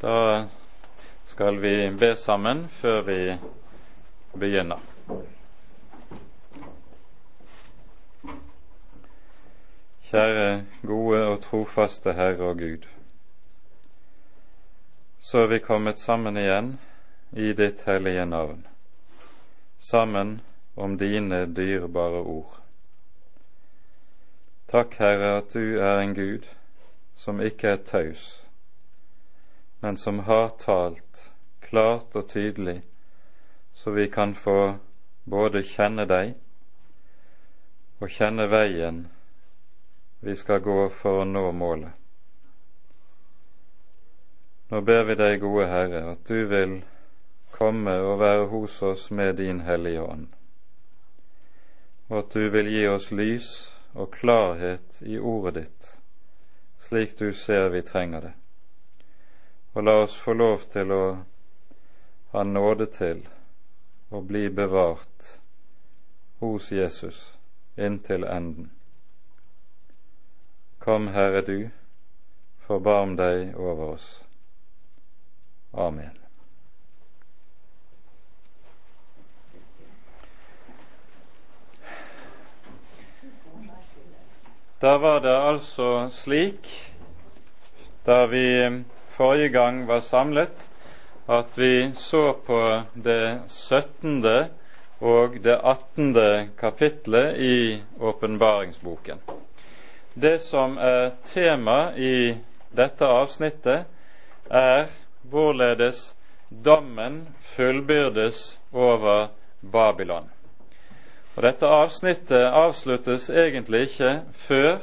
Da skal vi be sammen før vi begynner. Kjære gode og trofaste Herre og Gud. Så er vi kommet sammen igjen i ditt hellige navn, sammen om dine dyrebare ord. Takk, Herre, at du er en Gud som ikke er taus, men som har talt klart og tydelig, så vi kan få både kjenne deg og kjenne veien vi skal gå for å nå målet. Nå ber vi deg, gode Herre, at du vil komme og være hos oss med din Hellige Ånd, og at du vil gi oss lys og klarhet i ordet ditt, slik du ser vi trenger det. Og la oss få lov til å ha nåde til å bli bevart hos Jesus inntil enden. Kom, Herre du, forbarm deg over oss. Amen. Da var det altså slik, da vi forrige gang var samlet, at vi så på det 17. og det 18. kapitlet i åpenbaringsboken. Det som er tema i dette avsnittet, er hvorledes dommen fullbyrdes over Babylon. Og Dette avsnittet avsluttes egentlig ikke før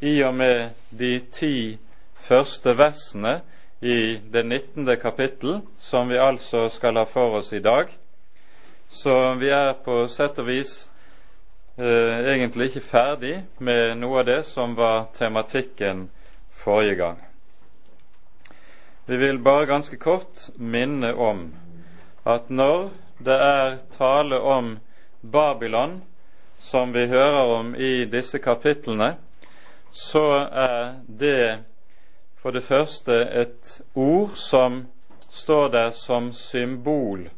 i og med de ti første versene i det 19. kapittel, som vi altså skal ha for oss i dag. Så vi er på sett og vis eh, egentlig ikke ferdig med noe av det som var tematikken forrige gang. Vi vil bare ganske kort minne om at når det er tale om Babylon, som vi hører om i disse kapitlene, så er det for det første et ord som står der som symbol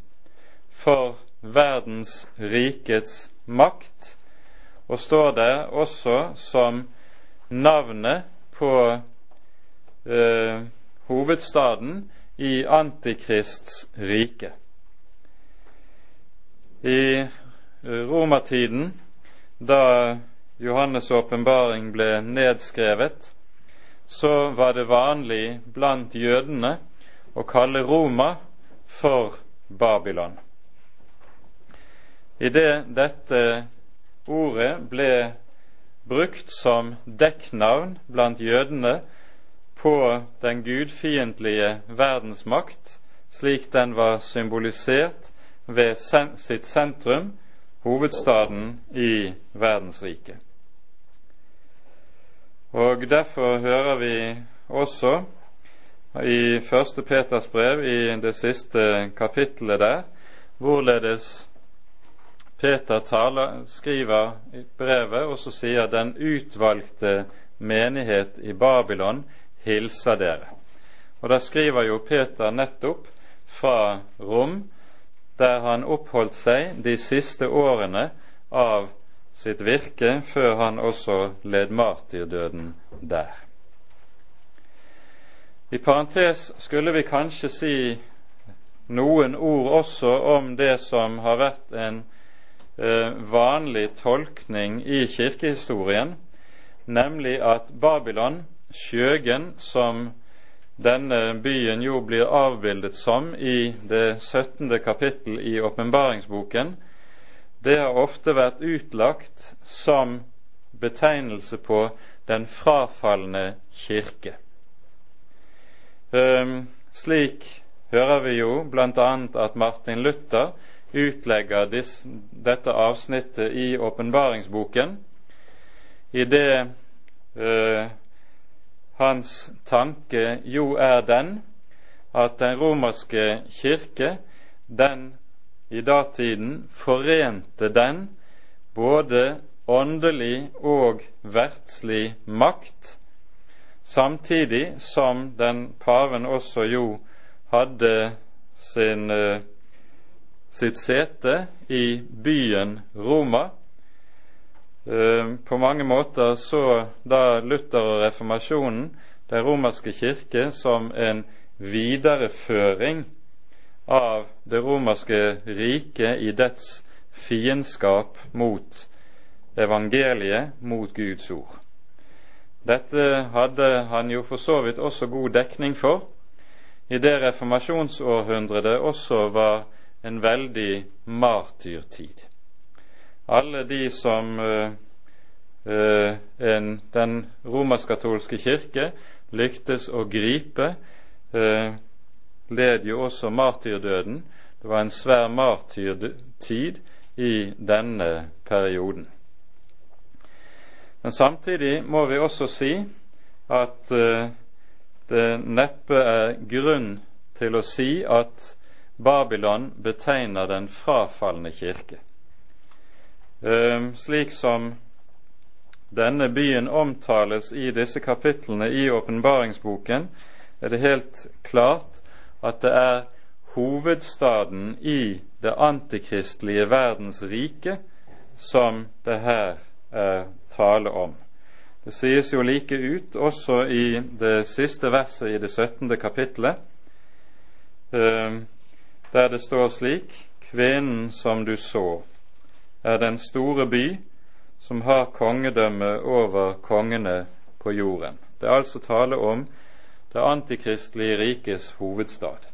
for verdens rikets makt og står der også som navnet på eh, hovedstaden i Antikrists rike. I romertiden, da Johannes' åpenbaring ble nedskrevet, så var det vanlig blant jødene å kalle Roma for Babylon. I det dette Ordet ble brukt som dekknavn blant jødene på den gudfiendtlige verdensmakt, slik den var symbolisert ved sitt sentrum, hovedstaden i verdensriket. Og Derfor hører vi også i Første Peters brev, i det siste kapittelet der, hvorledes Peter taler, skriver brevet og så sier den utvalgte menighet i Babylon hilser dere. Og Da skriver jo Peter nettopp fra Rom, der han oppholdt seg de siste årene av sitt virke, før han også led martyrdøden der. I parentes skulle vi kanskje si noen ord også om det som har vært en Eh, vanlig tolkning i kirkehistorien, nemlig at Babylon, Skjøgen, som denne byen jo blir avbildet som i det 17. kapittel i åpenbaringsboken, det har ofte vært utlagt som betegnelse på den frafalne kirke. Um, slik hører vi jo bl.a. at Martin Luther utlegger dis, dette avsnittet i åpenbaringsboken, i det eh, hans tanke jo er den at den romerske kirke, den i datiden forente den både åndelig og verdslig makt, samtidig som den paven også jo hadde sin, eh, sitt sete i byen Roma. Eh, på mange måter så da Luther og reformasjonen den romerske kirke som en videreføring av det romerske riket i dets fiendskap mot evangeliet, mot Guds ord. Dette hadde han jo for så vidt også god dekning for i det reformasjonsårhundret også var en veldig martyrtid. Alle de som uh, uh, en, den romersk-katolske kirke lyktes å gripe, uh, led jo også martyrdøden. Det var en svær martyrtid i denne perioden. Men samtidig må vi også si at uh, det neppe er grunn til å si at Babylon betegner den frafalne kirke. Uh, slik som denne byen omtales i disse kapitlene i åpenbaringsboken, er det helt klart at det er hovedstaden i det antikristelige verdens rike som det her er tale om. Det sies jo like ut også i det siste verset i det 17. kapittelet, ehm, der det står slik Kvinnen som du så, er den store by som har kongedømme over kongene på jorden. Det er altså tale om det antikristelige rikes hovedstad.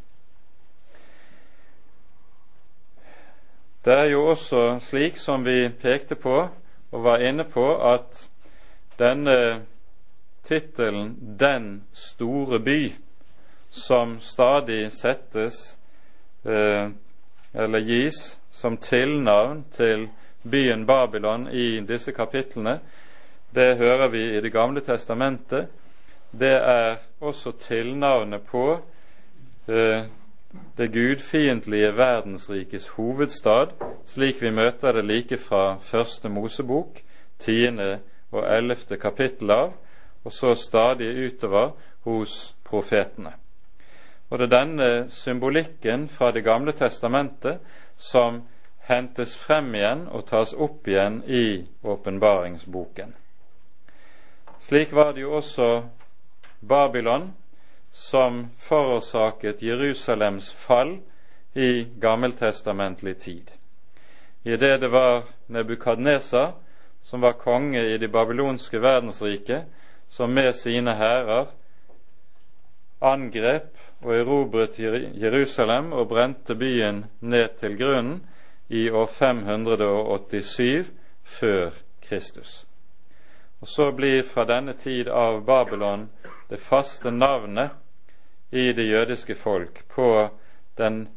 Det er jo også slik som vi pekte på og var inne på, at denne tittelen 'Den store by', som stadig settes eh, eller gis som tilnavn til byen Babylon i disse kapitlene, det hører vi i Det gamle testamentet. Det er også tilnavnet på eh, det gudfiendtlige verdensrikes hovedstad, slik vi møter det like fra første Mosebok, tiende og ellevte kapittel av, og så stadig utover hos profetene. Og det er denne symbolikken fra Det gamle testamentet som hentes frem igjen og tas opp igjen i åpenbaringsboken. Slik var det jo også Babylon som forårsaket Jerusalems fall i gammeltestamentlig tid. I det det var Nebukadnesa som var konge i det babylonske verdensriket, som med sine hærer angrep og erobret Jerusalem og brente byen ned til grunnen i år 587 før Kristus. Og Så blir fra denne tid av Babylon det faste navnet i det jødiske folk på den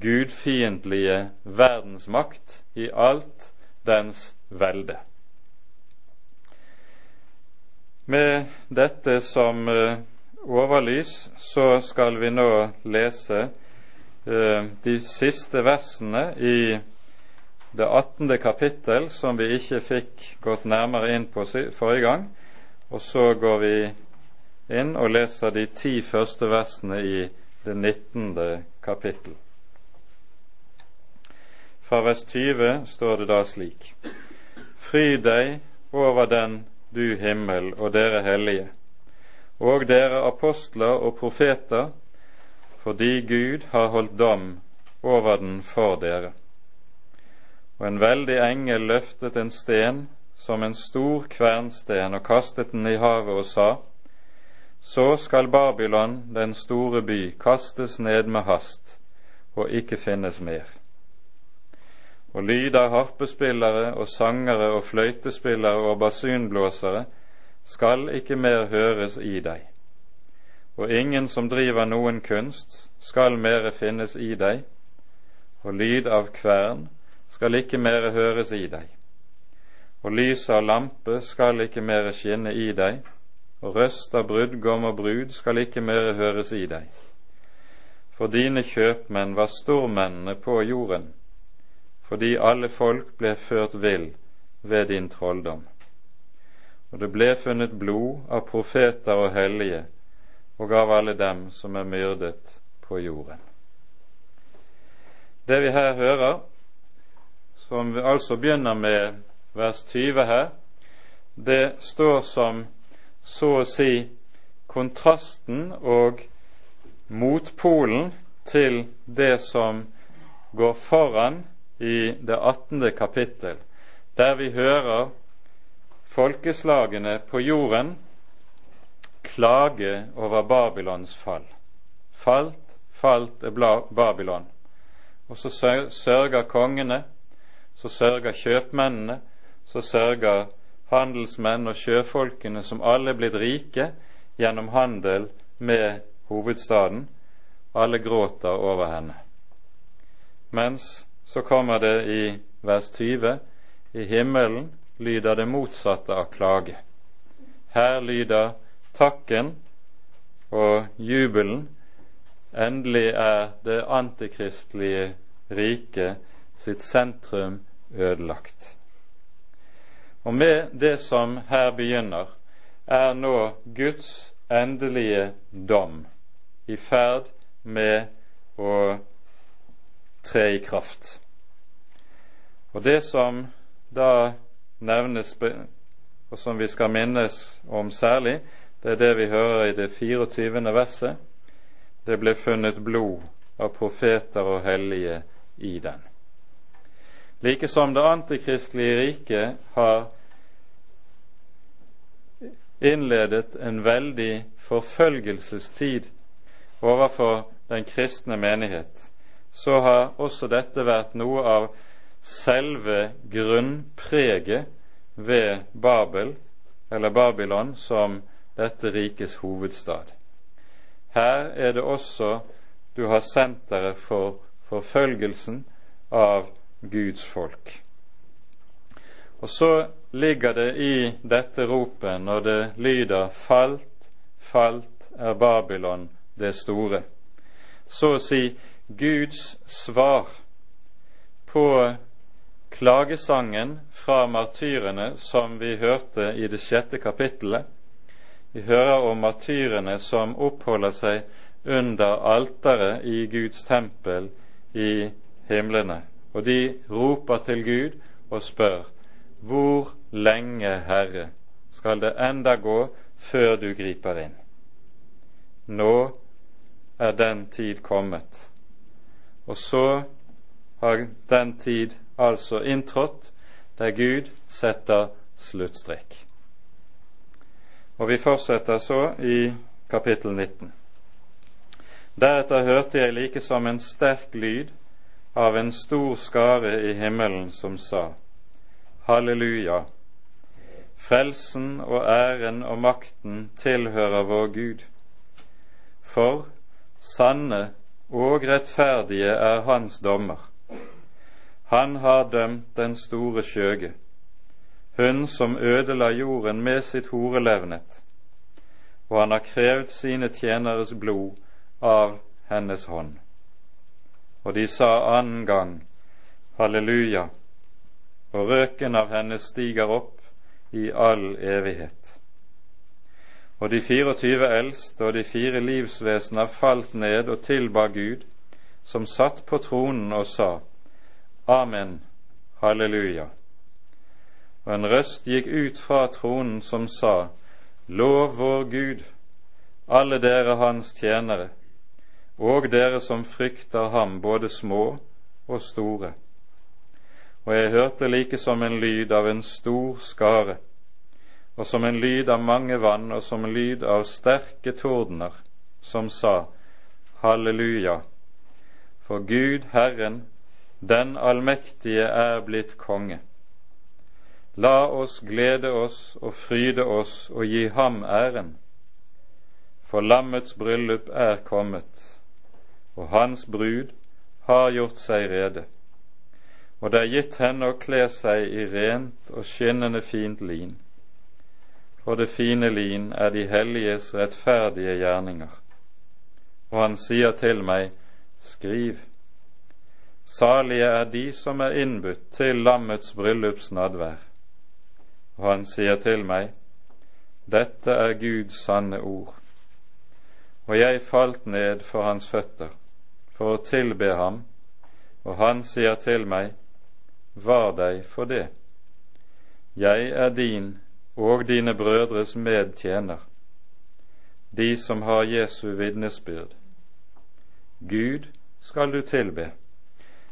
gudfiendtlige verdensmakt i alt dens velde. Med dette som uh, overlys så skal vi nå lese uh, de siste versene i det 18. kapittel, som vi ikke fikk gått nærmere inn på forrige gang. Og så går vi inn og leser de ti første versene i det 19. kapittel. Fra vers 20 står det da slik.: Fry deg over den, du himmel, og dere hellige, og dere apostler og profeter, fordi Gud har holdt dom over den for dere. Og en veldig engel løftet en sten som en stor kvernsten og kastet den i havet og sa:" Så skal Babylon, den store by, kastes ned med hast og ikke finnes mer. Og lyd av harpespillere og sangere og fløytespillere og basunblåsere skal ikke mer høres i deg. Og ingen som driver noen kunst, skal mere finnes i deg, og lyd av kvern skal ikke mere høres i deg. Og lys av lampe skal ikke mere skinne i deg, og røst av brudgom og brud skal ikke mere høres i deg. For dine kjøpmenn var stormennene på jorden, fordi alle folk ble ført vill ved din trolldom. Og det ble funnet blod av profeter og hellige og av alle dem som er myrdet på jorden. Det vi her hører, som vi altså begynner med vers 20 her, det står som så å si kontrasten og motpolen til det som går foran i det 18. kapittel, der vi hører folkeslagene på jorden klage over Babylons fall. Falt, falt er Babylon. Og så sørger kongene, så sørger kjøpmennene, så sørger handelsmenn og sjøfolkene, som alle blitt rike gjennom handel med hovedstaden. Alle gråter over henne. Mens så kommer det i vers 20 i himmelen lyder det motsatte av klage. Her lyder takken og jubelen. Endelig er det antikristelige riket sitt sentrum ødelagt. Og med det som her begynner, er nå Guds endelige dom i ferd med å tre i kraft. Og det som da nevnes, og som vi skal minnes om særlig, det er det vi hører i det 24. verset. Det ble funnet blod av profeter og hellige i den. Like som det antikristelige riket har innledet en veldig forfølgelsestid overfor den kristne menighet, så har også dette vært noe av selve grunnpreget ved Babel, eller Babylon, som dette rikets hovedstad. Her er det også du har senteret for forfølgelsen av Guds folk. Og så ligger det i dette ropet når det lyder 'Falt, falt er Babylon det store', så å si Guds svar på klagesangen fra martyrene som vi hørte i det sjette kapittelet. Vi hører om martyrene som oppholder seg under alteret i Guds tempel i himlene. Og de roper til Gud og spør Hvor lenge, Herre, skal det enda gå før du griper inn? Nå er den tid kommet. Og så har den tid altså inntrådt, der Gud setter sluttstrek. Og vi fortsetter så i kapittel 19. Deretter hørte jeg like som en sterk lyd av en stor skare i himmelen som sa, Halleluja, frelsen og æren og makten tilhører vår Gud. For sanne og rettferdige er hans dommer. Han har dømt den store skjøge, hun som ødela jorden med sitt horelevnet, og han har krevd sine tjeneres blod av hennes hånd. Og de sa annen gang halleluja, og røken av henne stiger opp i all evighet. Og de 24 eldste og de fire livsvesener falt ned og tilba Gud, som satt på tronen og sa:" Amen. Halleluja. Og en røst gikk ut fra tronen som sa, Lov vår Gud, alle dere hans tjenere, og dere som frykter ham, både små og store. Og jeg hørte like som en lyd av en stor skare, og som en lyd av mange vann, og som en lyd av sterke tordener, som sa, Halleluja, for Gud Herren den allmektige er blitt konge. La oss glede oss og fryde oss og gi ham æren. For lammets bryllup er kommet, og hans brud har gjort seg rede. Og det er gitt henne å kle seg i rent og skinnende fint lin. For det fine lin er de helliges rettferdige gjerninger. Og han sier til meg, skriv. Salige er de som er innbudt til lammets bryllupsnadvær. Og han sier til meg, dette er Guds sanne ord. og jeg falt ned for hans føtter for å tilbe ham, og han sier til meg, Var deg for det. Jeg er din og dine brødres medtjener, de som har Jesu vitnesbyrd. Gud skal du tilbe,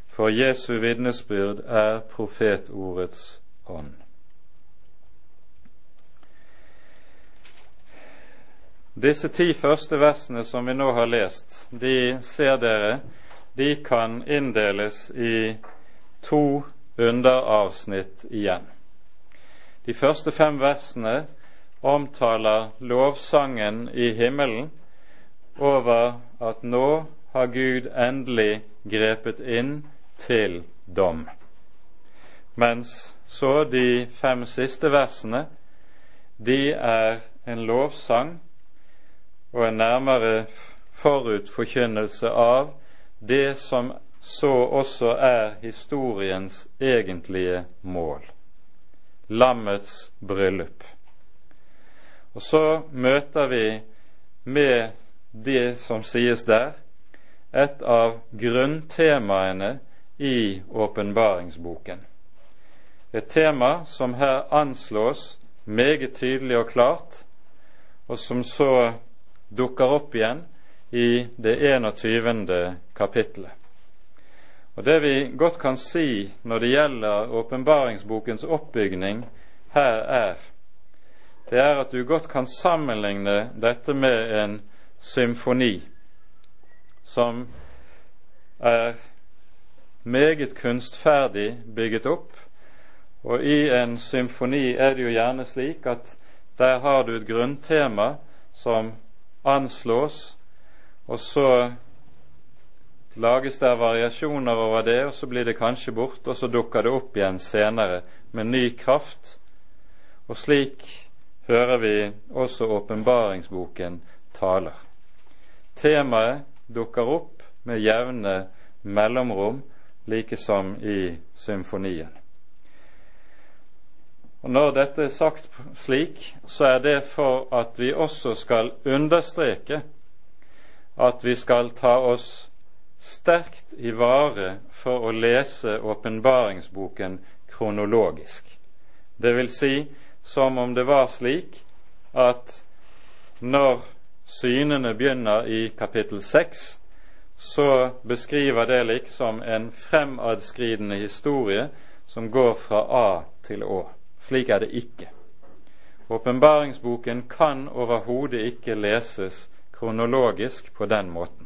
for Jesu vitnesbyrd er profetordets ånd. Disse ti første versene som vi nå har lest, de ser dere, de kan inndeles i to underavsnitt igjen. De første fem versene omtaler lovsangen i himmelen over at nå har Gud endelig grepet inn til dom. Mens så de fem siste versene, de er en lovsang og en nærmere forutforkynnelse av det som så også er historiens egentlige mål lammets bryllup. Og så møter vi med det som sies der, et av grunntemaene i åpenbaringsboken. Et tema som her anslås meget tydelig og klart, og som så dukker opp igjen i det 21. kapittelet. Og Det vi godt kan si når det gjelder åpenbaringsbokens oppbygning her, er det er at du godt kan sammenligne dette med en symfoni som er meget kunstferdig bygget opp. Og i en symfoni er det jo gjerne slik at der har du et grunntema som anslås, og så lages der variasjoner over det, og så blir det kanskje borte, og så dukker det opp igjen senere med ny kraft. Og slik hører vi også åpenbaringsboken taler. Temaet dukker opp med jevne mellomrom, like som i symfonien. Og Når dette er sagt slik, så er det for at vi også skal understreke at vi skal ta oss sterkt i vare for å lese åpenbaringsboken kronologisk. Det vil si som om det var slik at når synene begynner i kapittel seks, så beskriver det liksom en fremadskridende historie som går fra A til Å. Slik er det ikke. Åpenbaringsboken kan overhodet ikke leses kronologisk på den måten.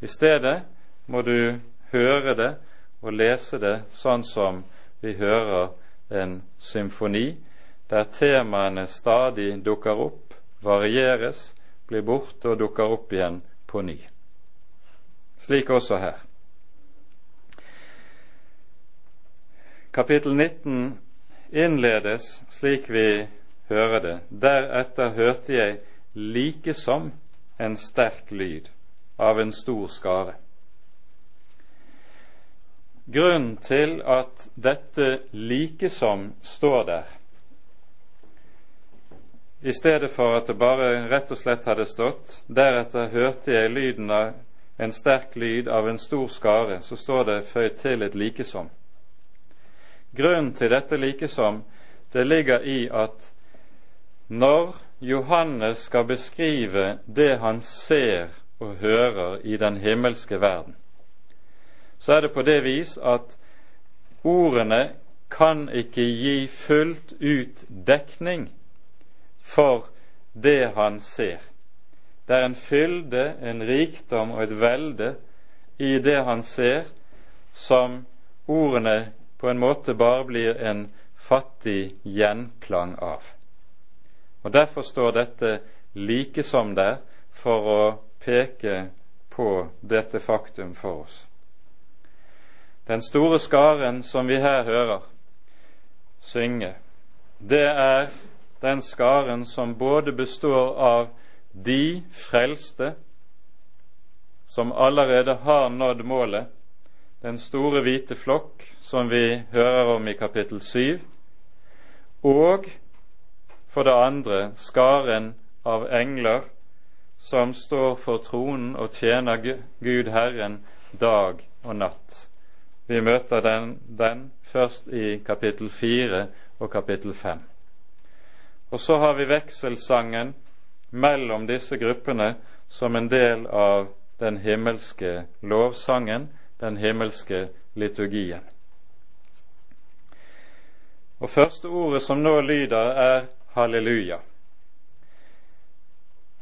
I stedet må du høre det og lese det sånn som vi hører en symfoni, der temaene stadig dukker opp, varieres, blir borte og dukker opp igjen på ny. Slik også her. Kapittel 19 innledes slik vi hører det. Deretter hørte jeg likesom en sterk lyd av en stor skare. Grunnen til at dette likesom står der, i stedet for at det bare rett og slett hadde stått deretter hørte jeg lyden av en sterk lyd av en stor skare, så står det føyd til et likesom. Grunnen til dette likesom det ligger i at når Johannes skal beskrive det han ser og hører i den himmelske verden, så er det på det vis at ordene kan ikke gi fullt ut dekning for det han ser. Det er en fylde, en rikdom og et velde i det han ser, som ordene på en måte bare blir en fattig gjenklang av. Og Derfor står dette like som der for å peke på dette faktum for oss. Den store skaren som vi her hører synge, det er den skaren som både består av de frelste som allerede har nådd målet, den store hvite flokk som vi hører om i kapittel 7, og for det andre skaren av engler som står for tronen og tjener Gud Herren dag og natt. Vi møter den, den først i kapittel 4 og kapittel 5. Og så har vi vekselsangen mellom disse gruppene som en del av den himmelske lovsangen, den himmelske liturgien. Og første ordet som nå lyder, er halleluja.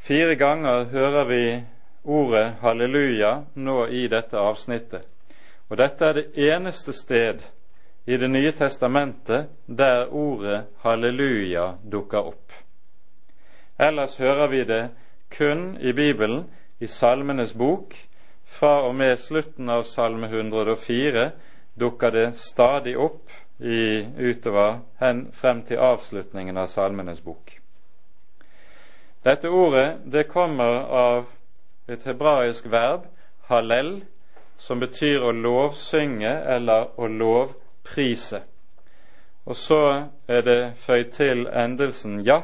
Fire ganger hører vi ordet halleluja nå i dette avsnittet. Og dette er det eneste sted i Det nye testamentet der ordet halleluja dukker opp. Ellers hører vi det kun i Bibelen, i Salmenes bok. Fra og med slutten av Salme 104 dukker det stadig opp i, utover hen, frem til avslutningen av Salmenes bok. Dette ordet det kommer av et hebraisk verb, halel, som betyr å lovsynge eller å lovprise. Og så er det føyd til endelsen ja,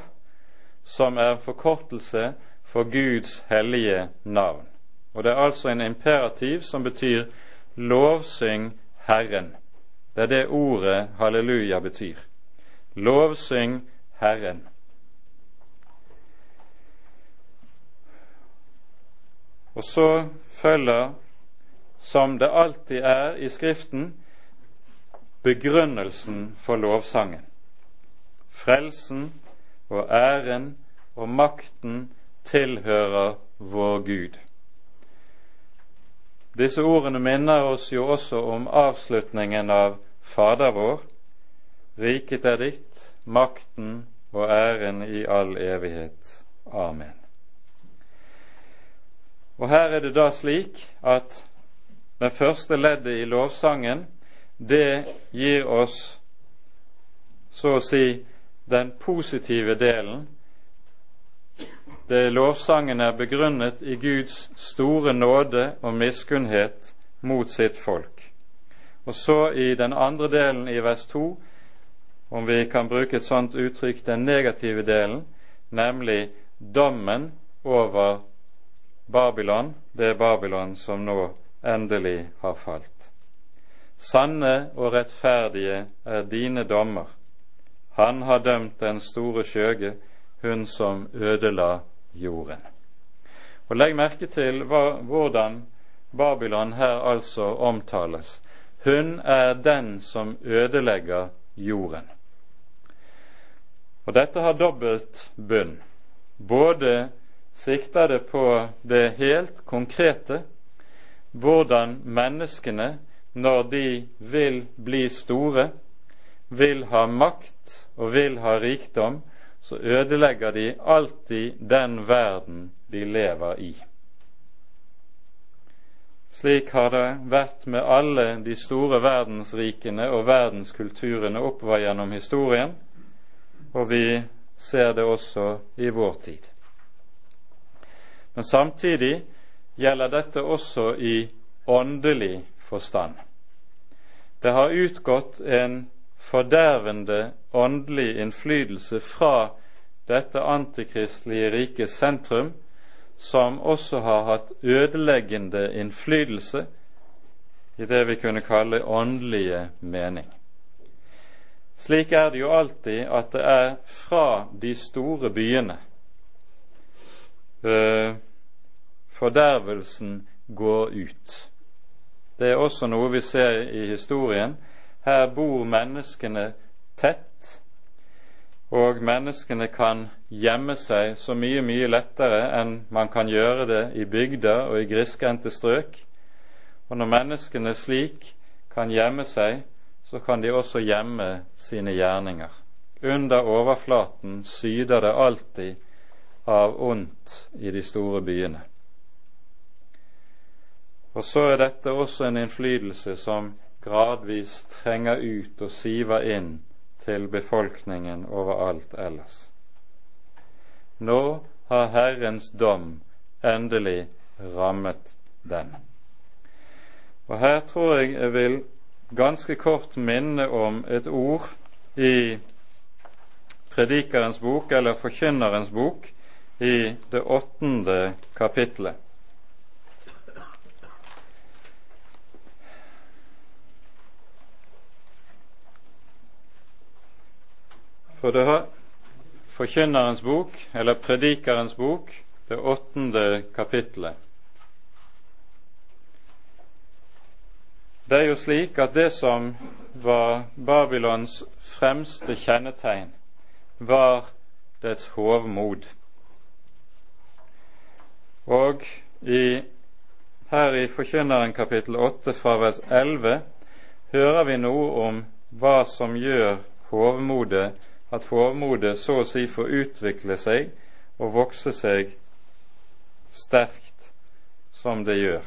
som er forkortelse for Guds hellige navn. Og Det er altså en imperativ som betyr lovsyng Herren. Det er det ordet halleluja betyr. Lovsyng Herren. Og så følger, som det alltid er i Skriften, begrunnelsen for lovsangen. Frelsen og æren og makten tilhører vår Gud. Disse ordene minner oss jo også om avslutningen av Fader vår. Riket er ditt, makten og æren i all evighet. Amen. Og her er det da slik at det første leddet i lovsangen, det gir oss så å si den positive delen. Det lovsangen er begrunnet i Guds store nåde og miskunnhet mot sitt folk. Og så i den andre delen i vers 2, om vi kan bruke et sånt uttrykk, den negative delen, nemlig dommen over Babylon, det er Babylon som nå endelig har falt. Sanne og rettferdige er dine dommer han har dømt den store skjøge, hun som ødela jorden. Og Legg merke til hva, hvordan Babylon her altså omtales. Hun er den som ødelegger jorden. Og dette har dobbelt bunn. Både sikter det på det helt konkrete, hvordan menneskene, når de vil bli store, vil ha makt og vil ha rikdom, så ødelegger de alltid den verden de lever i. Slik har det vært med alle de store verdensrikene og verdenskulturene oppover gjennom historien, og vi ser det også i vår tid. Men samtidig gjelder dette også i åndelig forstand. Det har utgått en fordervende åndelig innflytelse fra dette antikristelige rikets sentrum, som også har hatt ødeleggende innflytelse i det vi kunne kalle åndelige mening. Slik er det jo alltid at det er fra de store byene fordervelsen går ut. Det er også noe vi ser i historien her bor menneskene tett, og menneskene kan gjemme seg så mye, mye lettere enn man kan gjøre det i bygder og i grisgrendte strøk. Og når menneskene slik kan gjemme seg, så kan de også gjemme sine gjerninger. Under overflaten syder det alltid av ondt i de store byene. Og så er dette også en innflytelse som gradvis trenger ut og siver inn til befolkningen overalt ellers. Nå har Herrens dom endelig rammet den. Og her tror jeg jeg vil ganske kort minne om et ord i Predikerens bok, eller Forkynnerens bok, i det åttende kapitlet. For det har Forkynnerens bok, eller Predikerens bok, det åttende kapitlet. Det er jo slik at det som var Babylons fremste kjennetegn, var dets hovmod. Og i, her i Forkynneren kapittel 8 fra vers 11 hører vi noe om hva som gjør hovmodet, at hovmodet så å si får utvikle seg og vokse seg sterkt som det gjør.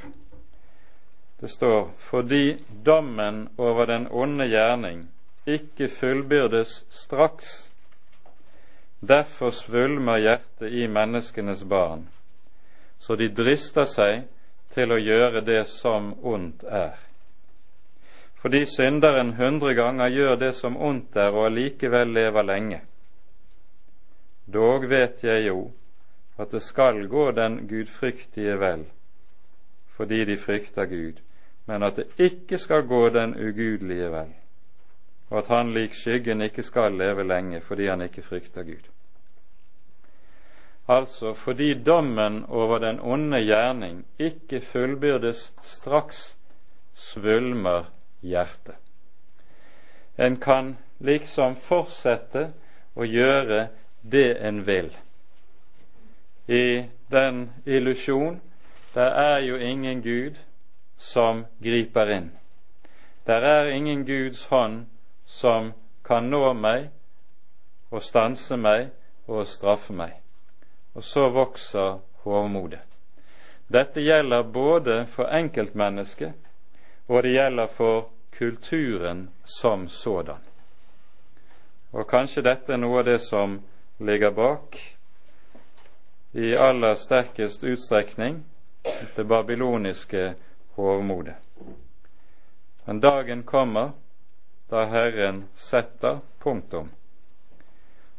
Det står fordi dommen over den onde gjerning ikke fullbyrdes straks. Derfor svulmer hjertet i menneskenes barn, så de drister seg til å gjøre det som ondt er. Fordi synderen hundre ganger gjør det som ondt er, og allikevel lever lenge. Dog vet jeg jo at det skal gå den gudfryktige vel, fordi de frykter Gud, men at det ikke skal gå den ugudelige vel og at han lik skyggen ikke skal leve lenge fordi han ikke frykter Gud. Altså fordi dommen over den onde gjerning ikke fullbyrdes straks, svulmer hjertet. En kan liksom fortsette å gjøre det en vil. I den illusjon der er jo ingen Gud som griper inn. Der er ingen Guds hånd som kan nå meg og stanse meg og straffe meg. Og så vokser hovmodet. Dette gjelder både for enkeltmennesket, og det gjelder for kulturen som sådan. Og kanskje dette er noe av det som ligger bak i aller sterkest utstrekning det babyloniske hovmodet. Men dagen kommer da Herren setter punktum.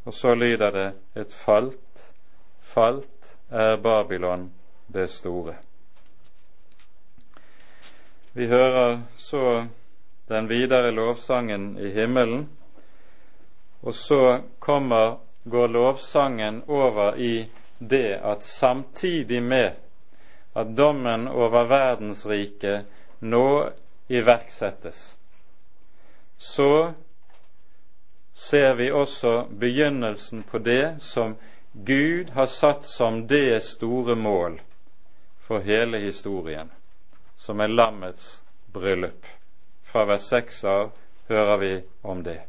Og så lyder det et falt, falt er Babylon det store. Vi hører så den videre lovsangen i himmelen, og så kommer, går lovsangen over i det at samtidig med at dommen over verdensriket nå iverksettes, så ser vi også begynnelsen på det som Gud har satt som det store mål for hele historien, som er lammets bryllup. Fra vers 6 av hører vi om det.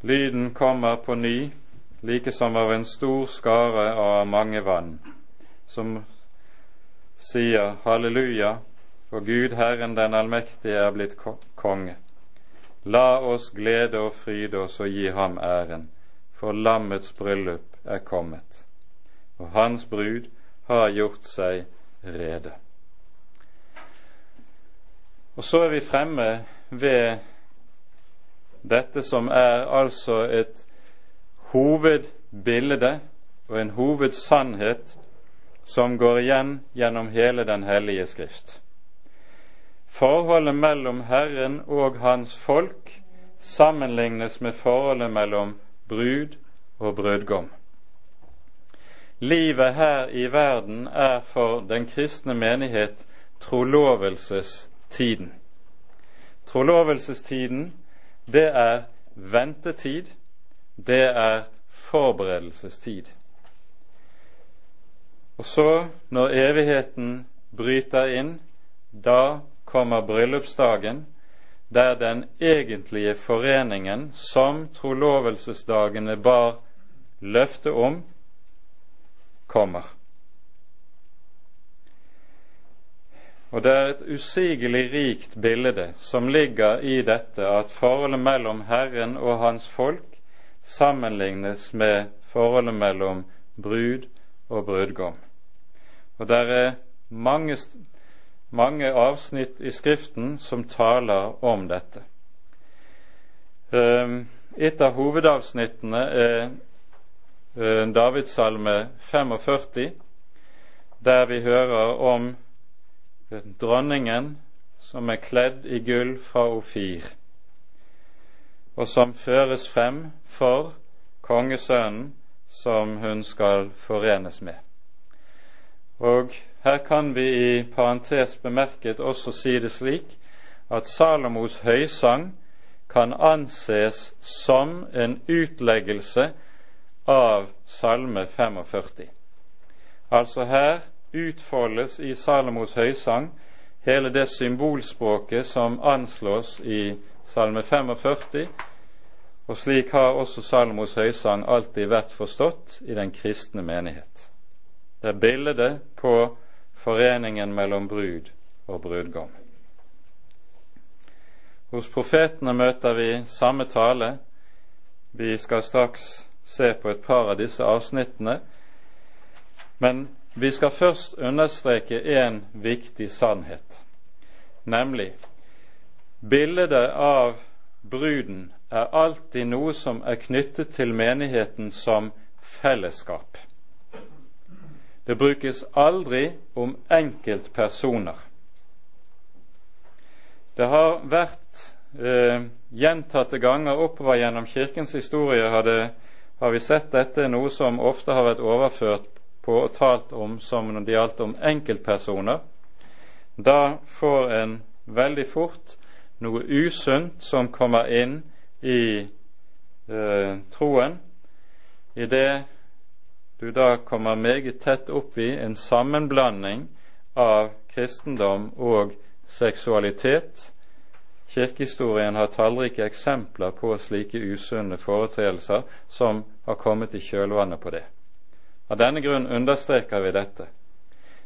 Lyden kommer på ny, like som av en stor skare av mange vann, som sier halleluja, for Gud Herren den allmektige er blitt konge. La oss glede og fryde oss og gi ham æren, for lammets bryllup er kommet, og hans brud har gjort seg rede. Og så er vi fremme ved dette som er altså et hovedbilde og en hovedsannhet som går igjen gjennom hele Den hellige Skrift. Forholdet mellom Herren og hans folk sammenlignes med forholdet mellom brud og brudgom. Livet her i verden er for den kristne menighet trolovelsestiden. Trolovelsestiden, det er ventetid, det er forberedelsestid. Og så, når evigheten bryter inn, da kommer bryllupsdagen, der den egentlige foreningen som trolovelsesdagene bar løfte om, kommer. Og det er et usigelig rikt bilde som ligger i dette at forholdet mellom Herren og hans folk sammenlignes med forholdet mellom brud og brudgom. Og det er mange mange avsnitt i Skriften som taler om dette. Ehm, et av hovedavsnittene er eh, Davidssalme 45, der vi hører om dronningen som er kledd i gull fra Ofir, og som føres frem for kongesønnen som hun skal forenes med. Og her kan vi i parentes bemerket også si det slik at Salomos høysang kan anses som en utleggelse av Salme 45. Altså her utfoldes i Salomos høysang hele det symbolspråket som anslås i Salme 45, og slik har også Salomos høysang alltid vært forstått i den kristne menighet. Det er bildet på foreningen mellom brud og brudgom. Hos profetene møter vi samme tale. Vi skal straks se på et par av disse avsnittene. Men vi skal først understreke én viktig sannhet, nemlig bildet av bruden er alltid noe som er knyttet til menigheten som fellesskap. Det brukes aldri om enkeltpersoner. Det har vært eh, gjentatte ganger oppover gjennom Kirkens historie har, har, vi sett dette noe som ofte har vært overført på og talt om som når det gjaldt om enkeltpersoner. Da får en veldig fort noe usunt som kommer inn i eh, troen. I det du da kommer meget tett opp i en sammenblanding av kristendom og seksualitet. Kirkehistorien har tallrike eksempler på slike usunne foretredelser som har kommet i kjølvannet på det. Av denne grunn understreker vi dette.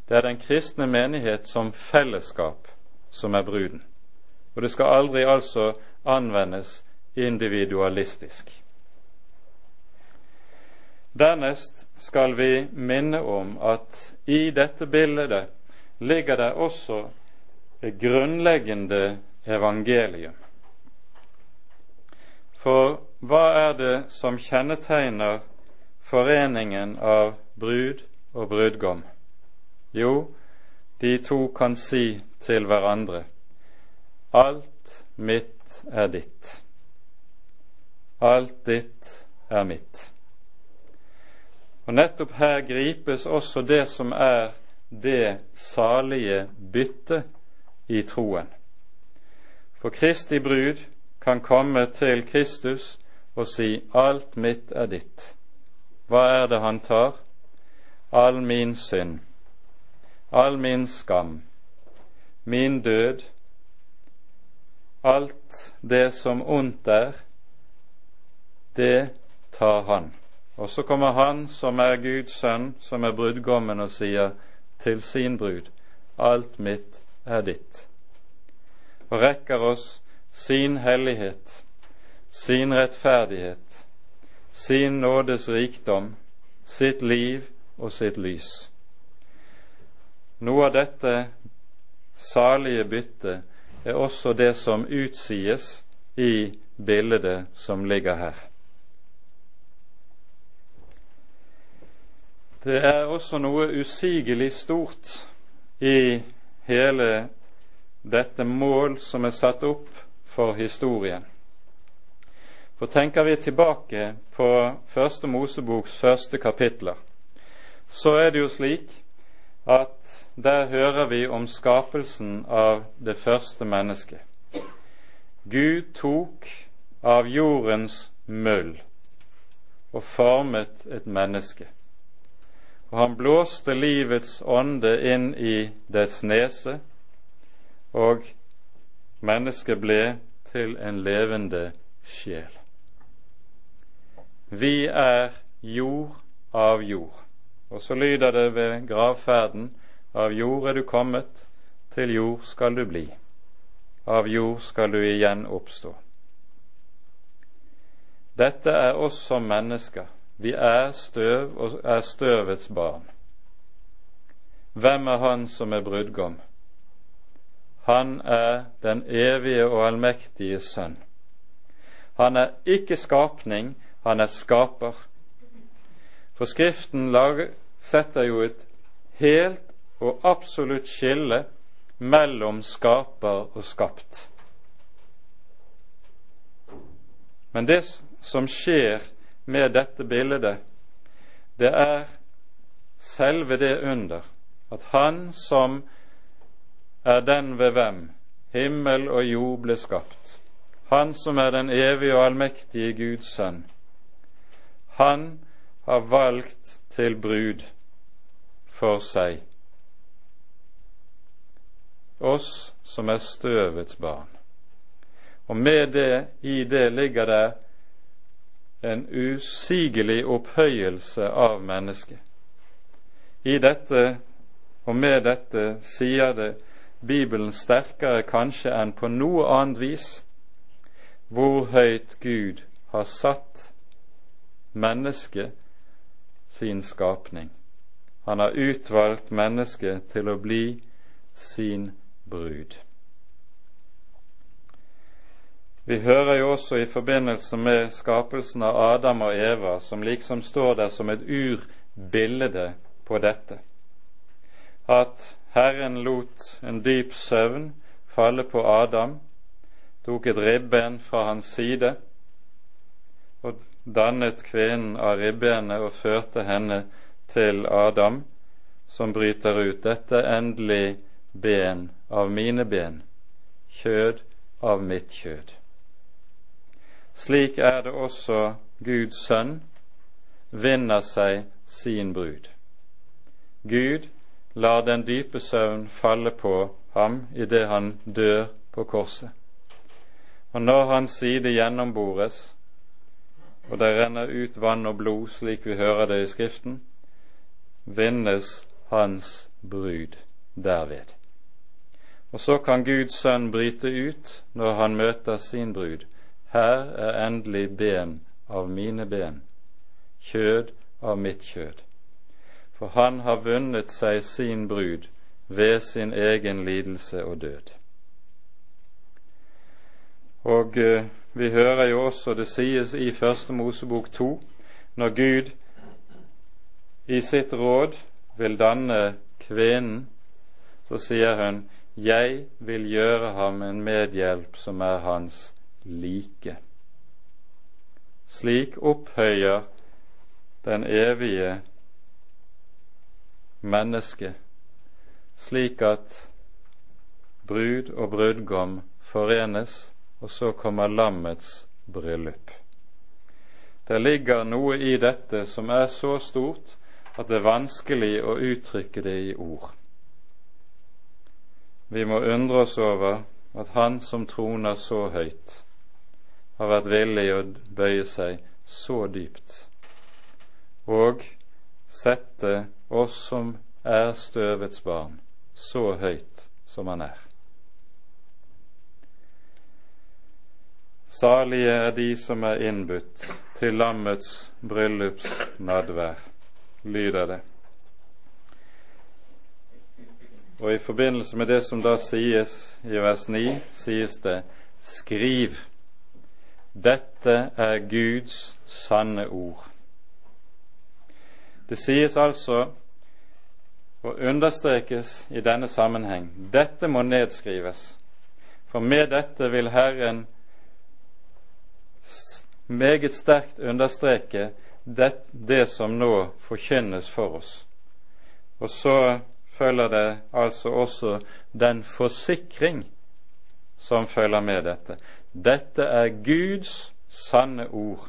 Det er den kristne menighet som fellesskap som er bruden. Og det skal aldri altså anvendes individualistisk. Dernest skal vi minne om at i dette bildet ligger det også et grunnleggende evangelium. For hva er det som kjennetegner foreningen av brud og brudgom? Jo, de to kan si til hverandre Alt mitt er ditt. Alt ditt er mitt. Og nettopp her gripes også det som er det salige byttet i troen. For Kristi brud kan komme til Kristus og si 'alt mitt er ditt'. Hva er det han tar? All min synd, all min skam, min død, alt det som ondt er, det tar han. Og så kommer han som er Guds sønn, som er brudgommen, og sier til sin brud, alt mitt er ditt. Og rekker oss sin hellighet, sin rettferdighet, sin nådes rikdom, sitt liv og sitt lys. Noe av dette salige byttet er også det som utsies i bildet som ligger her. Det er også noe usigelig stort i hele dette mål som er satt opp for historien. For tenker vi tilbake på Første Moseboks første kapitler, så er det jo slik at der hører vi om skapelsen av det første mennesket. Gud tok av jordens møll og formet et menneske og han blåste livets ånde inn i dets nese, og mennesket ble til en levende sjel. Vi er jord av jord. Og så lyder det ved gravferden av jord er du kommet, til jord skal du bli. Av jord skal du igjen oppstå. Dette er oss som mennesker vi er støv og er støvets barn. Hvem er han som er brudgom? Han er den evige og allmektige Sønn. Han er ikke skapning, han er skaper. For Skriften setter jo et helt og absolutt skille mellom skaper og skapt. Men det som skjer med dette bildet, det er selve det under at Han som er den ved hvem himmel og jord ble skapt, Han som er den evige og allmektige Guds sønn, han har valgt til brud for seg oss som er støvets barn. Og med det, i det ligger det en usigelig opphøyelse av mennesket. I dette og med dette sier det Bibelen sterkere kanskje enn på noe annet vis hvor høyt Gud har satt mennesket sin skapning. Han har utvalgt mennesket til å bli sin brud. Vi hører jo også i forbindelse med skapelsen av Adam og Eva, som liksom står der som et urbilde på dette, at Herren lot en dyp søvn falle på Adam, tok et ribben fra hans side og dannet kvinnen av ribbenet og førte henne til Adam, som bryter ut. Dette endelig ben av mine ben, kjød av mitt kjød. Slik er det også Guds sønn vinner seg sin brud. Gud lar den dype søvn falle på ham idet han dør på korset. Og når hans side gjennombores, og det renner ut vann og blod, slik vi hører det i Skriften, vinnes hans brud derved. Og så kan Guds sønn bryte ut når han møter sin brud. Her er endelig ben av mine ben, kjød av mitt kjød. For han har vunnet seg sin brud ved sin egen lidelse og død. Og eh, vi hører jo også det sies i Første Mosebok to, når Gud i sitt råd vil danne kvinnen, så sier hun jeg vil gjøre ham en medhjelp som er hans like. Slik opphøyer den evige mennesket, slik at brud og brudgom forenes, og så kommer lammets bryllup. Det ligger noe i dette som er så stort at det er vanskelig å uttrykke det i ord. Vi må undre oss over at Han som troner så høyt, har vært villig å bøye seg så dypt og sette oss som er støvets barn, så høyt som han er. Salige er de som er innbudt til lammets bryllupsnadvær, lyder det. Og i forbindelse med det som da sies i vers 9, sies det skriv. Dette er Guds sanne ord. Det sies altså og understrekes i denne sammenheng dette må nedskrives, for med dette vil Herren meget sterkt understreke det, det som nå forkynnes for oss. Og så følger det altså også den forsikring som følger med dette. Dette er Guds sanne ord.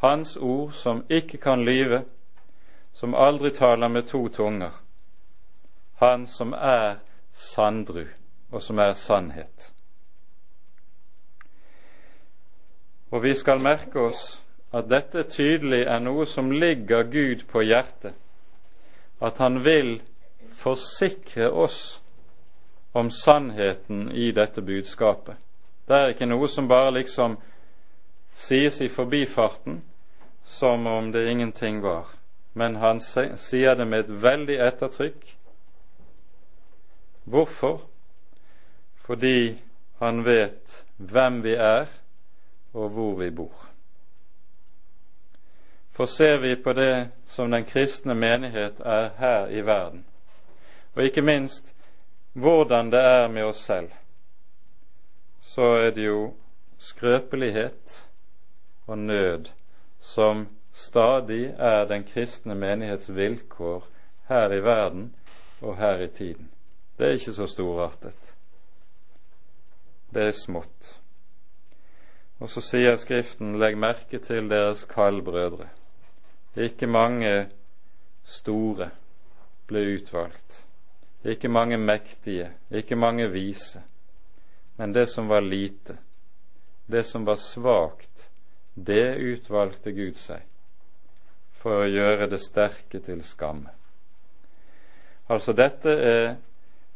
Hans ord som ikke kan lyve, som aldri taler med to tunger. Han som er sandru, og som er sannhet. Og vi skal merke oss at dette tydelig er noe som ligger Gud på hjertet, at han vil forsikre oss om sannheten i dette budskapet. Det er ikke noe som bare liksom sies i forbifarten som om det ingenting var, men han sier det med et veldig ettertrykk. Hvorfor? Fordi han vet hvem vi er, og hvor vi bor. For ser vi på det som den kristne menighet er her i verden, og ikke minst hvordan det er med oss selv, så er det jo skrøpelighet og nød som stadig er den kristne menighets vilkår her i verden og her i tiden. Det er ikke så storartet. Det er smått. Og så sier Skriften, legg merke til deres kaldbrødre. Ikke mange store ble utvalgt. Ikke mange mektige, ikke mange vise. Men det som var lite, det som var svakt, det utvalgte Gud seg for å gjøre det sterke til skamme. Altså dette er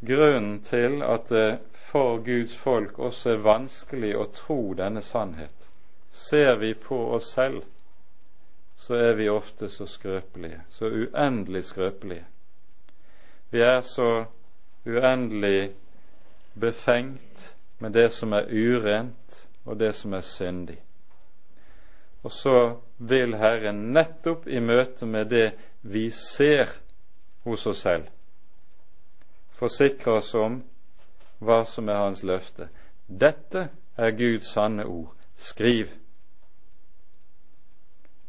grunnen til at det for Guds folk også er vanskelig å tro denne sannhet. Ser vi på oss selv, så er vi ofte så skrøpelige, så uendelig skrøpelige. Vi er så uendelig befengt med det som er urent, og det som er syndig. Og så vil Herren nettopp i møte med det vi ser hos oss selv, forsikre oss om hva som er Hans løfte. Dette er Guds sanne ord. Skriv.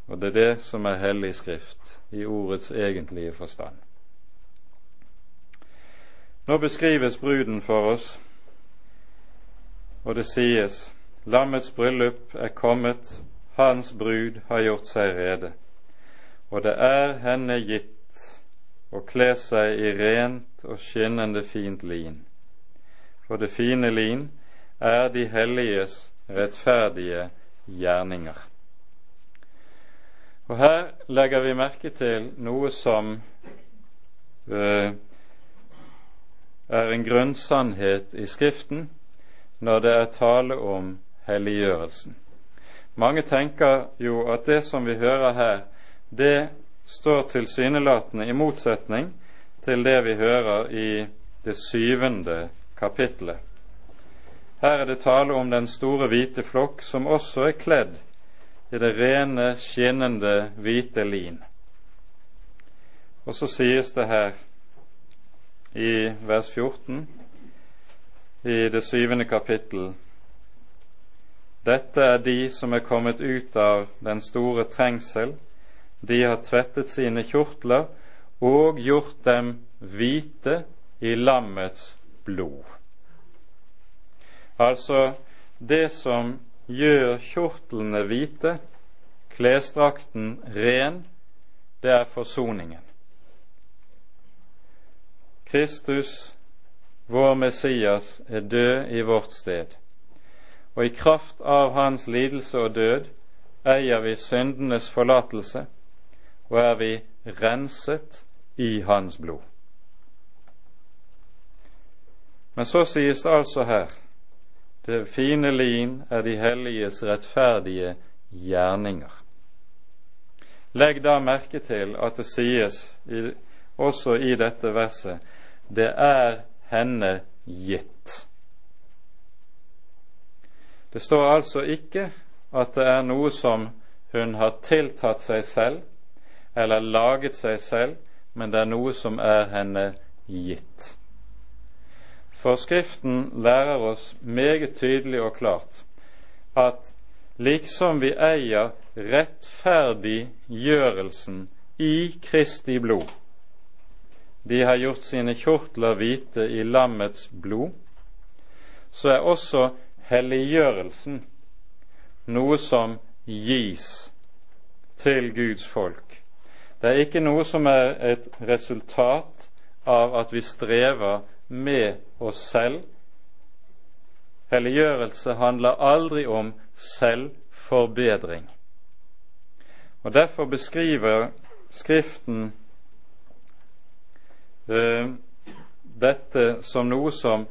Og det er det som er hellig skrift i ordets egentlige forstand. Nå beskrives bruden for oss, og det sies lammets bryllup er kommet, hans brud har gjort seg rede, og det er henne gitt å kle seg i rent og skinnende fint lin. For det fine lin er de helliges rettferdige gjerninger. Og Her legger vi merke til noe som uh, er en grunnsannhet i Skriften når det er tale om helliggjørelsen. Mange tenker jo at det som vi hører her, det står tilsynelatende i motsetning til det vi hører i det syvende kapittelet. Her er det tale om den store hvite flokk som også er kledd i det rene, skinnende hvite lin. Og så sies det her i vers 14 i det syvende kapittel dette er de som er kommet ut av den store trengsel. De har tvettet sine kjortler og gjort dem hvite i lammets blod. Altså det som gjør kjortlene hvite, klesdrakten ren, det er forsoningen. Kristus, vår Messias, er død i vårt sted og i kraft av hans lidelse og død eier vi syndenes forlatelse, og er vi renset i hans blod. Men så sies det altså her det fine lin er de helliges rettferdige gjerninger. Legg da merke til at det sies i, også i dette verset det er henne gitt. Det står altså ikke at det er noe som hun har tiltatt seg selv eller laget seg selv, men det er noe som er henne gitt. For Skriften lærer oss meget tydelig og klart at liksom vi eier rettferdiggjørelsen i Kristi blod De har gjort sine kjortler hvite i lammets blod. Så er også helliggjørelsen noe som gis til Guds folk. Det er ikke noe som er et resultat av at vi strever med oss selv. Helliggjørelse handler aldri om selvforbedring. Og Derfor beskriver Skriften uh, dette som noe som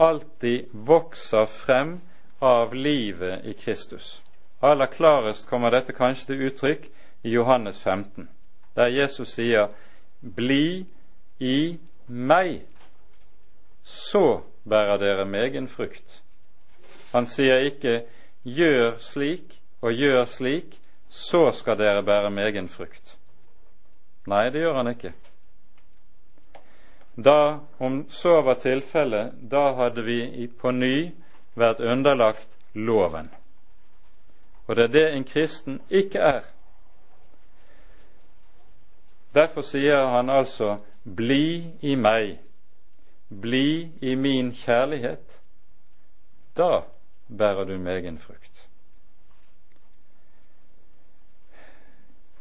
alltid vokser frem av livet i Kristus. Aller klarest kommer dette kanskje til uttrykk i Johannes 15, der Jesus sier 'Bli i meg, så bærer dere megen frukt'. Han sier ikke gjør slik og gjør slik, så skal dere bære megen frukt. Nei, det gjør han ikke. Da, om så var tilfellet, da hadde vi på ny vært underlagt loven. Og det er det en kristen ikke er. Derfor sier han altså 'bli i meg', 'bli i min kjærlighet'. Da bærer du megen frukt.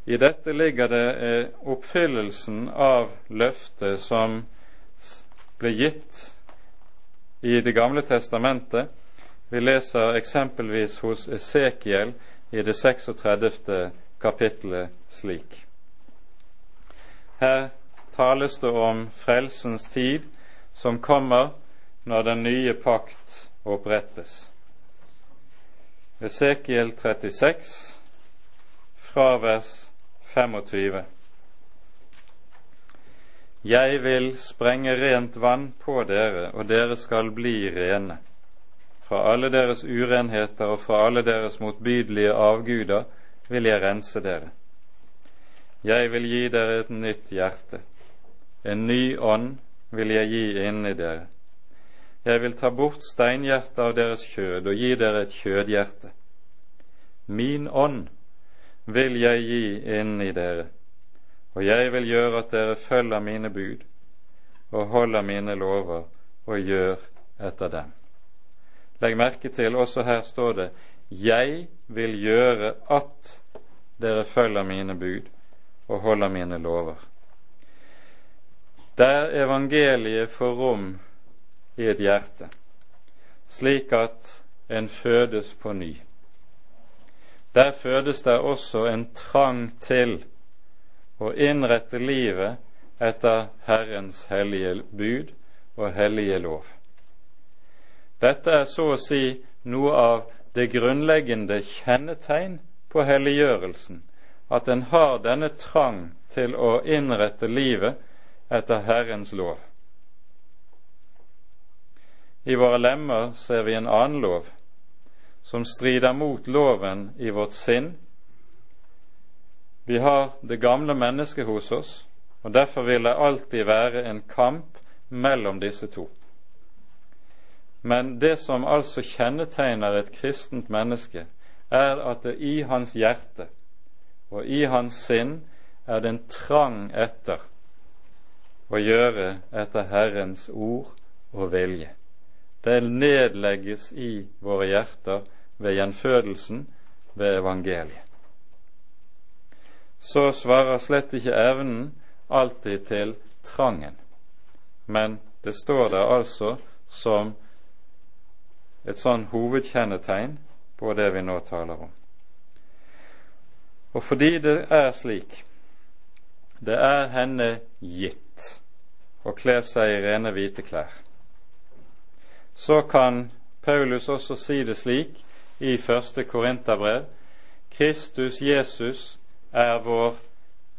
I dette ligger det eh, oppfyllelsen av løftet som ble gitt i Det gamle testamentet. Vi leser eksempelvis hos Esekiel i det 36. kapittelet slik. Her tales det om frelsens tid som kommer når den nye pakt opprettes. Esekiel 36 fra vers 25. Jeg vil sprenge rent vann på dere, og dere skal bli rene. Fra alle deres urenheter og fra alle deres motbydelige avguder vil jeg rense dere. Jeg vil gi dere et nytt hjerte. En ny ånd vil jeg gi inni dere. Jeg vil ta bort steinhjertet av deres kjød og gi dere et kjødhjerte. Min ånd vil jeg gi inni dere og jeg vil gjøre at dere følger mine bud og holder mine lover og gjør etter dem. Legg merke til, også her står det 'Jeg vil gjøre at dere følger mine bud og holder mine lover'. Der evangeliet får rom i et hjerte, slik at en fødes på ny. Der fødes det også en trang til å innrette livet etter Herrens hellige bud og hellige lov. Dette er så å si noe av det grunnleggende kjennetegn på helliggjørelsen, at en har denne trang til å innrette livet etter Herrens lov. I våre lemmer ser vi en annen lov, som strider mot loven i vårt sinn vi har det gamle mennesket hos oss, og derfor vil det alltid være en kamp mellom disse to. Men det som altså kjennetegner et kristent menneske, er at det i hans hjerte og i hans sinn er det en trang etter å gjøre etter Herrens ord og vilje. Det nedlegges i våre hjerter ved gjenfødelsen, ved evangeliet så svarer slett ikke evnen alltid til trangen, men det står der altså som et sånn hovedkjennetegn på det vi nå taler om. Og fordi det er slik, det er henne gitt å kle seg i rene hvite klær, så kan Paulus også si det slik i første Korinterbrev Kristus Jesus er vår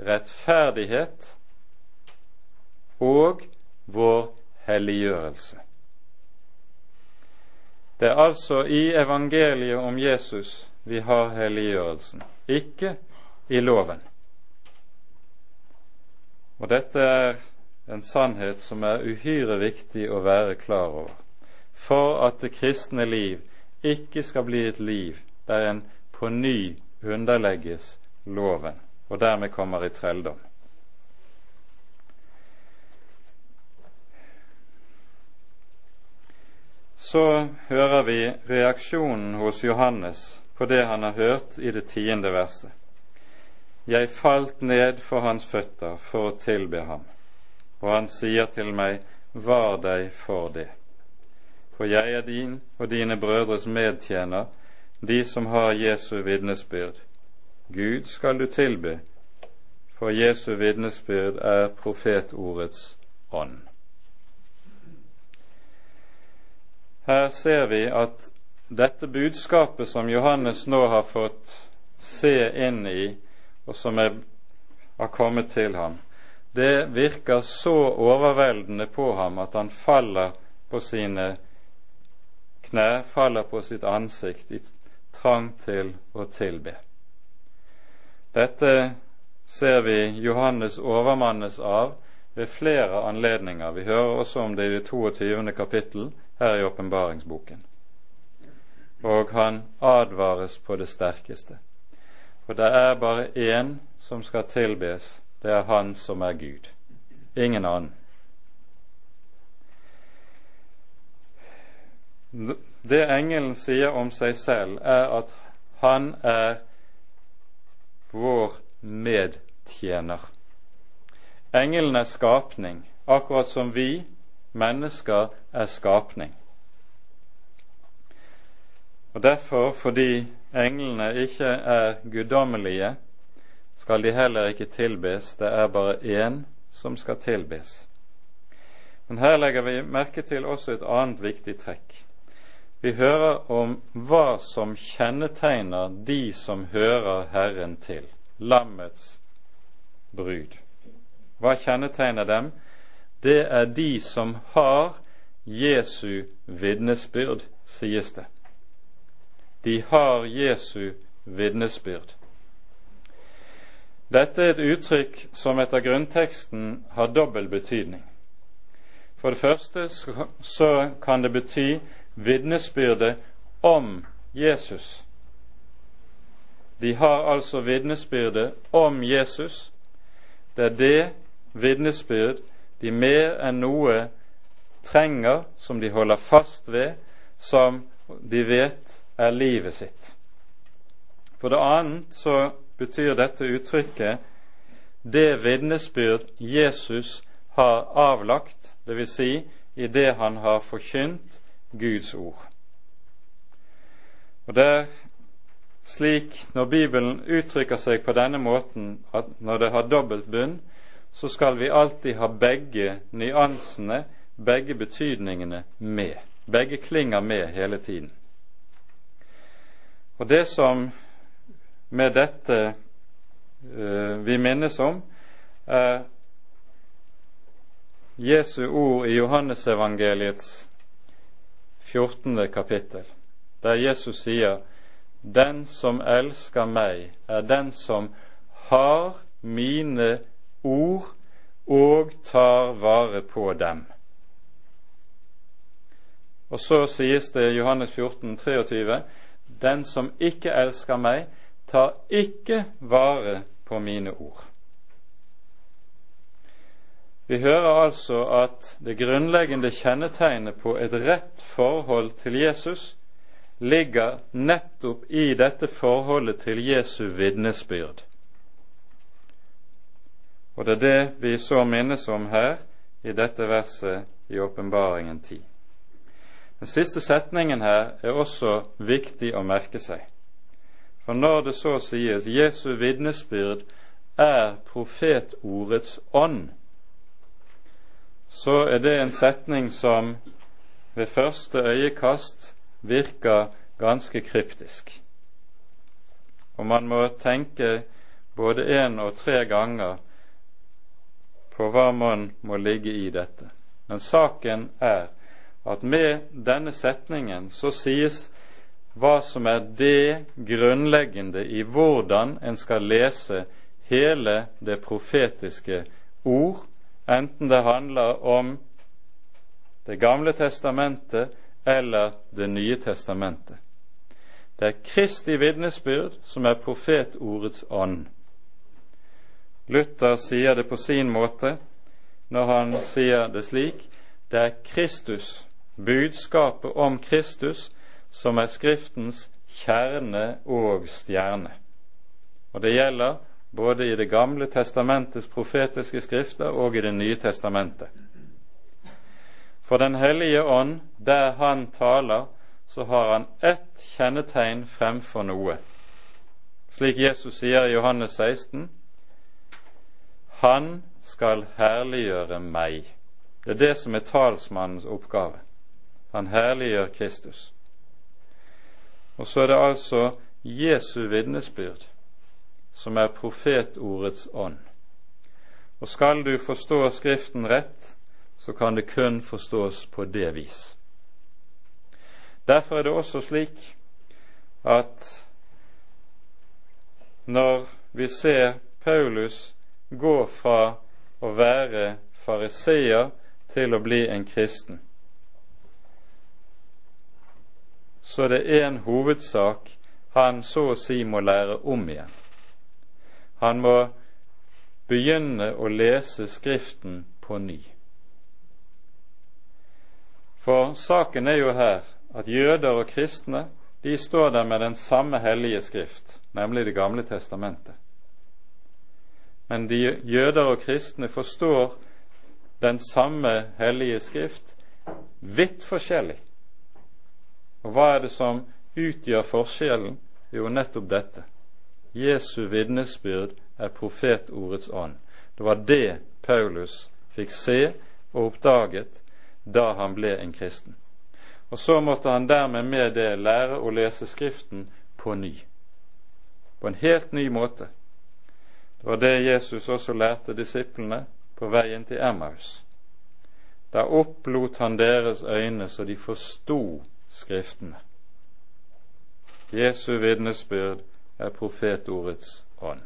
rettferdighet og vår helliggjørelse. Det er altså i evangeliet om Jesus vi har helliggjørelsen, ikke i loven. Og dette er en sannhet som er uhyre viktig å være klar over, for at det kristne liv ikke skal bli et liv der en på ny underlegges loven, og dermed kommer i trelldom. Så hører vi reaksjonen hos Johannes på det han har hørt i det tiende verset. Jeg falt ned for hans føtter for å tilbe ham, og han sier til meg, var deg for det. For jeg er din og dine brødres medtjener, de som har Jesu vitnesbyrd. Gud skal du tilbe, for Jesu vitnesbyrd er profetordets ånd. Her ser vi at dette budskapet som Johannes nå har fått se inn i, og som er, har kommet til ham, det virker så overveldende på ham at han faller på sine knær, faller på sitt ansikt i trang til å tilbe. Dette ser vi Johannes overmannes av ved flere anledninger. Vi hører også om det i det 22. kapittel her i åpenbaringsboken. Og han advares på det sterkeste. For det er bare én som skal tilbes, det er Han som er Gud. Ingen annen. Det engelen sier om seg selv, er at han er vår medtjener. Engelen er skapning, akkurat som vi mennesker er skapning. Og Derfor, fordi englene ikke er guddommelige, skal de heller ikke tilbes. Det er bare én som skal tilbes. Men her legger vi merke til også et annet viktig trekk. Vi hører om hva som kjennetegner de som hører Herren til, lammets brud. Hva kjennetegner dem? Det er de som har Jesu vitnesbyrd, sies det. De har Jesu vitnesbyrd. Dette er et uttrykk som etter grunnteksten har dobbel betydning. For det første så kan det bety vitnesbyrdet om Jesus. De har altså vitnesbyrdet om Jesus. Det er det vitnesbyrd de mer enn noe trenger, som de holder fast ved, som de vet er livet sitt. For det annet så betyr dette uttrykket det vitnesbyrd Jesus har avlagt, dvs. Si, i det han har forkynt Guds ord. Og det er slik når Bibelen uttrykker seg på denne måten, at når det har dobbelt bunn, så skal vi alltid ha begge nyansene, begge betydningene med. Begge klinger med hele tiden. Og det som med dette uh, vi minnes om, er Jesu ord i Johannesevangeliets 14. kapittel, der Jesus sier den som elsker meg, er den som har mine ord og tar vare på dem. Og så sies det i Johannes 14, 23, Den som ikke elsker meg, tar ikke vare på mine ord. Vi hører altså at det grunnleggende kjennetegnet på et rett forhold til Jesus ligger nettopp i dette forholdet til Jesu vitnesbyrd. Og det er det vi så minnes om her i dette verset i Åpenbaringen 10. Den siste setningen her er også viktig å merke seg. For når det så sies Jesu vitnesbyrd er profetordets ånd, så er det en setning som ved første øyekast virker ganske kryptisk. Og man må tenke både én og tre ganger på hva man må ligge i dette. Men saken er at med denne setningen så sies hva som er det grunnleggende i hvordan en skal lese hele det profetiske ord, enten det handler om Det gamle testamentet eller Det nye testamentet. Det er Kristi vitnesbyrd som er profetordets ånd. Luther sier det på sin måte når han sier det slik det er Kristus, budskapet om Kristus, som er Skriftens kjerne og stjerne. Og det gjelder både i Det gamle testamentets profetiske skrifter og i Det nye testamentet. For Den hellige ånd, der han taler, så har han ett kjennetegn fremfor noe. Slik Jesus sier i Johannes 16.: han skal herliggjøre meg. Det er det som er talsmannens oppgave. Han herliggjør Kristus. Og så er det altså Jesu vitnesbyrd som er profetordets ånd. Og skal du forstå Skriften rett, så kan det kun forstås på det vis. Derfor er det også slik at når vi ser Paulus gå fra å være fariseer til å bli en kristen, så det er en hovedsak han så å si må lære om igjen. Han må begynne å lese Skriften på ny. For saken er jo her at jøder og kristne de står der med den samme hellige skrift, nemlig Det gamle testamentet. Men de jøder og kristne forstår den samme hellige skrift vidt forskjellig. Og hva er det som utgjør forskjellen? Jo, nettopp dette. Jesu vitnesbyrd er profetordets ånd. Det var det Paulus fikk se og oppdaget da han ble en kristen. Og så måtte han dermed med det lære å lese Skriften på ny. På en helt ny måte. Det var det Jesus også lærte disiplene på veien til Emmaus. Da opplot han deres øyne så de forsto Skriftene. Jesu vitnesbyrd er profetordets ånd.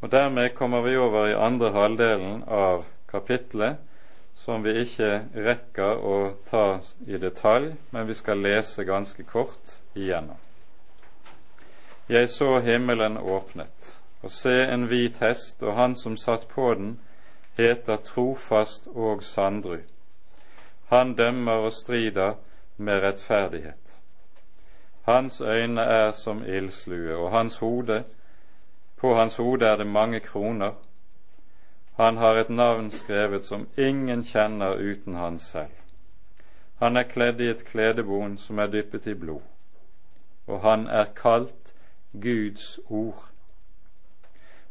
Og Dermed kommer vi over i andre halvdelen av kapittelet, som vi ikke rekker å ta i detalj, men vi skal lese ganske kort igjennom. Jeg så himmelen åpnet, og se en hvit hest, og han som satt på den, heter Trofast og Sandru. Han dømmer og strider med rettferdighet. Hans øyne er som ildslue, og hans hode, på hans hode er det mange kroner. Han har et navn skrevet som ingen kjenner uten han selv. Han er kledd i et kledebon som er dyppet i blod, og han er kalt Guds ord.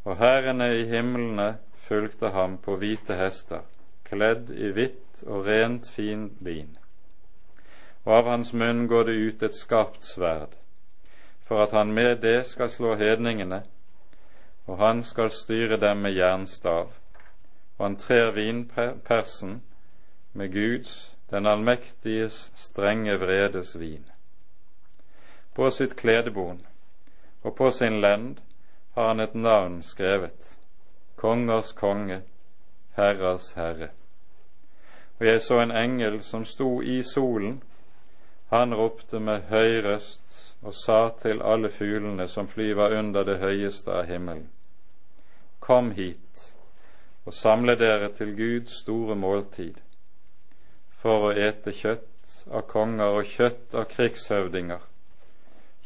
Og herrene i himlene fulgte ham på hvite hester, kledd i hvitt og rent fin lin og av hans munn går det ut et skarpt sverd, for at han med det skal slå hedningene, og han skal styre dem med jernstav, og han trer vinpersen med Guds, den allmektiges strenge vredes vin. På sitt kledebon og på sin lend har han et navn skrevet, Kongers konge, Herrers herre. Og jeg så en engel som sto i solen han ropte med høy røst og sa til alle fuglene som flyver under det høyeste av himmelen. Kom hit og samle dere til Guds store måltid, for å ete kjøtt av konger og kjøtt av krigshøvdinger,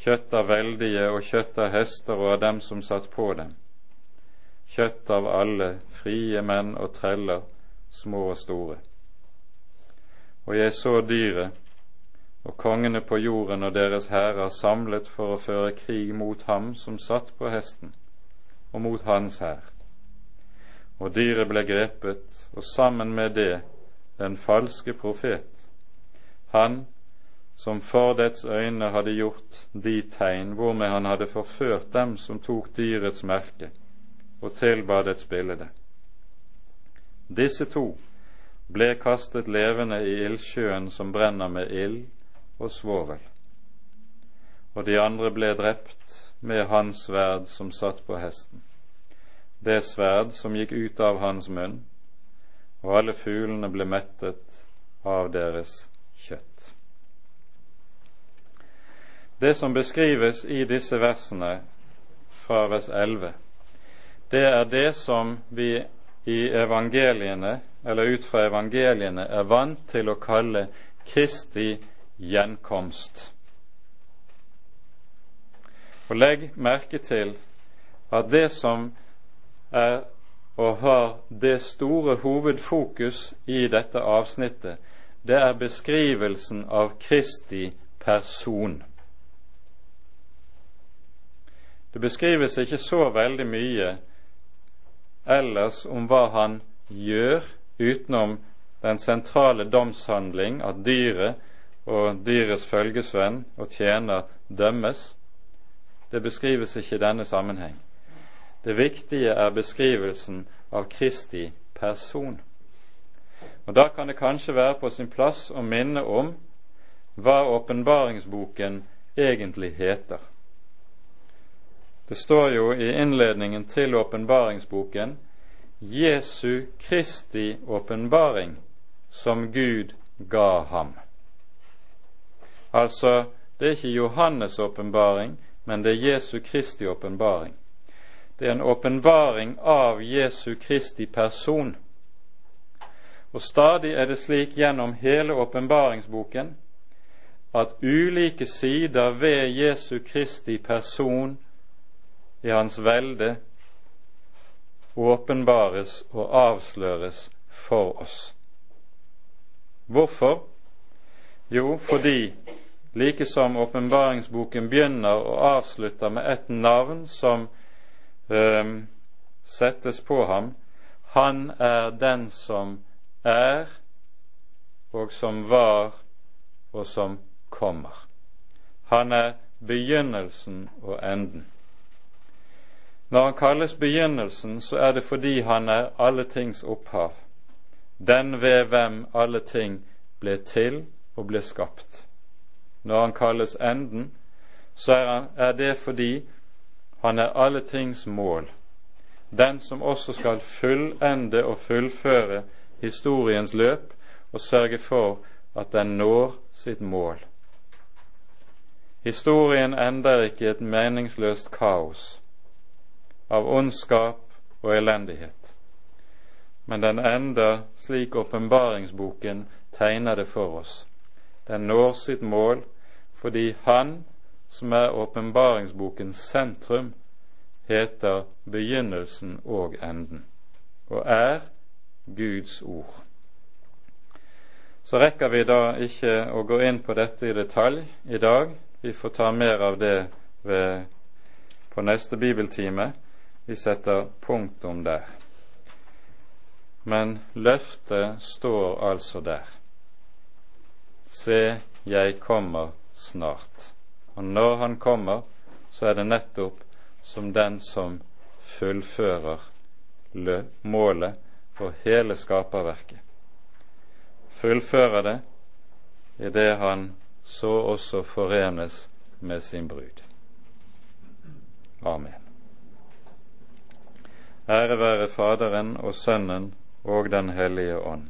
kjøtt av veldige og kjøtt av hester og av dem som satt på dem, kjøtt av alle frie menn og treller, små og store. Og jeg så dyret og kongene på jorden og deres hærer samlet for å føre krig mot ham som satt på hesten, og mot hans hær. Og dyret ble grepet, og sammen med det den falske profet, han som for dets øyne hadde gjort de tegn hvormed han hadde forført dem som tok dyrets merke og tilba dets bilde. Disse to ble kastet levende i ildsjøen som brenner med ild og svovel. Og de andre ble drept med hans sverd som satt på hesten, det sverd som gikk ut av hans munn, og alle fuglene ble mettet av deres kjøtt. Det som beskrives i disse versene fra vers 11, det er det som vi i evangeliene, eller ut fra evangeliene, er vant til å kalle Kristi gjenkomst. Og legg merke til at det som er og har det store hovedfokus i dette avsnittet, det er beskrivelsen av Kristi person. Det beskrives ikke så veldig mye ellers om hva han gjør, utenom den sentrale domshandling at dyret og dyrets følgesvenn og tjener dømmes, det beskrives ikke i denne sammenheng. Det viktige er beskrivelsen av Kristi person. Og Da kan det kanskje være på sin plass å minne om hva åpenbaringsboken egentlig heter. Det står jo i innledningen til åpenbaringsboken Jesu Kristi åpenbaring som Gud ga ham. Altså, det er ikke Johannes' åpenbaring, men det er Jesu Kristi åpenbaring. Det er en åpenbaring av Jesu Kristi person. Og stadig er det slik gjennom hele åpenbaringsboken at ulike sider ved Jesu Kristi person i hans velde åpenbares og avsløres for oss. Hvorfor? Jo, fordi like som åpenbaringsboken begynner og avslutter med et navn som øh, settes på ham, han er den som er, og som var, og som kommer. Han er begynnelsen og enden. Når han kalles begynnelsen, så er det fordi han er alle tings opphav, den ved hvem alle ting ble til og ble skapt. Når han kalles enden, så er, han, er det fordi han er alle tings mål, den som også skal fullende og fullføre historiens løp og sørge for at den når sitt mål. Historien ender ikke i et meningsløst kaos av ondskap og elendighet, men den ender slik åpenbaringsboken tegner det for oss. Den når sitt mål fordi Han som er åpenbaringsbokens sentrum, heter begynnelsen og enden, og er Guds ord. Så rekker vi da ikke å gå inn på dette i detalj i dag. Vi får ta mer av det ved, på neste bibeltime. Vi setter punktum der. Men løftet står altså der. Se, jeg kommer snart. Og når han kommer, så er det nettopp som den som fullfører målet for hele skaperverket. Fullfører det idet han så også forenes med sin brud. Amen. Ære være Faderen og Sønnen og Den hellige ånd,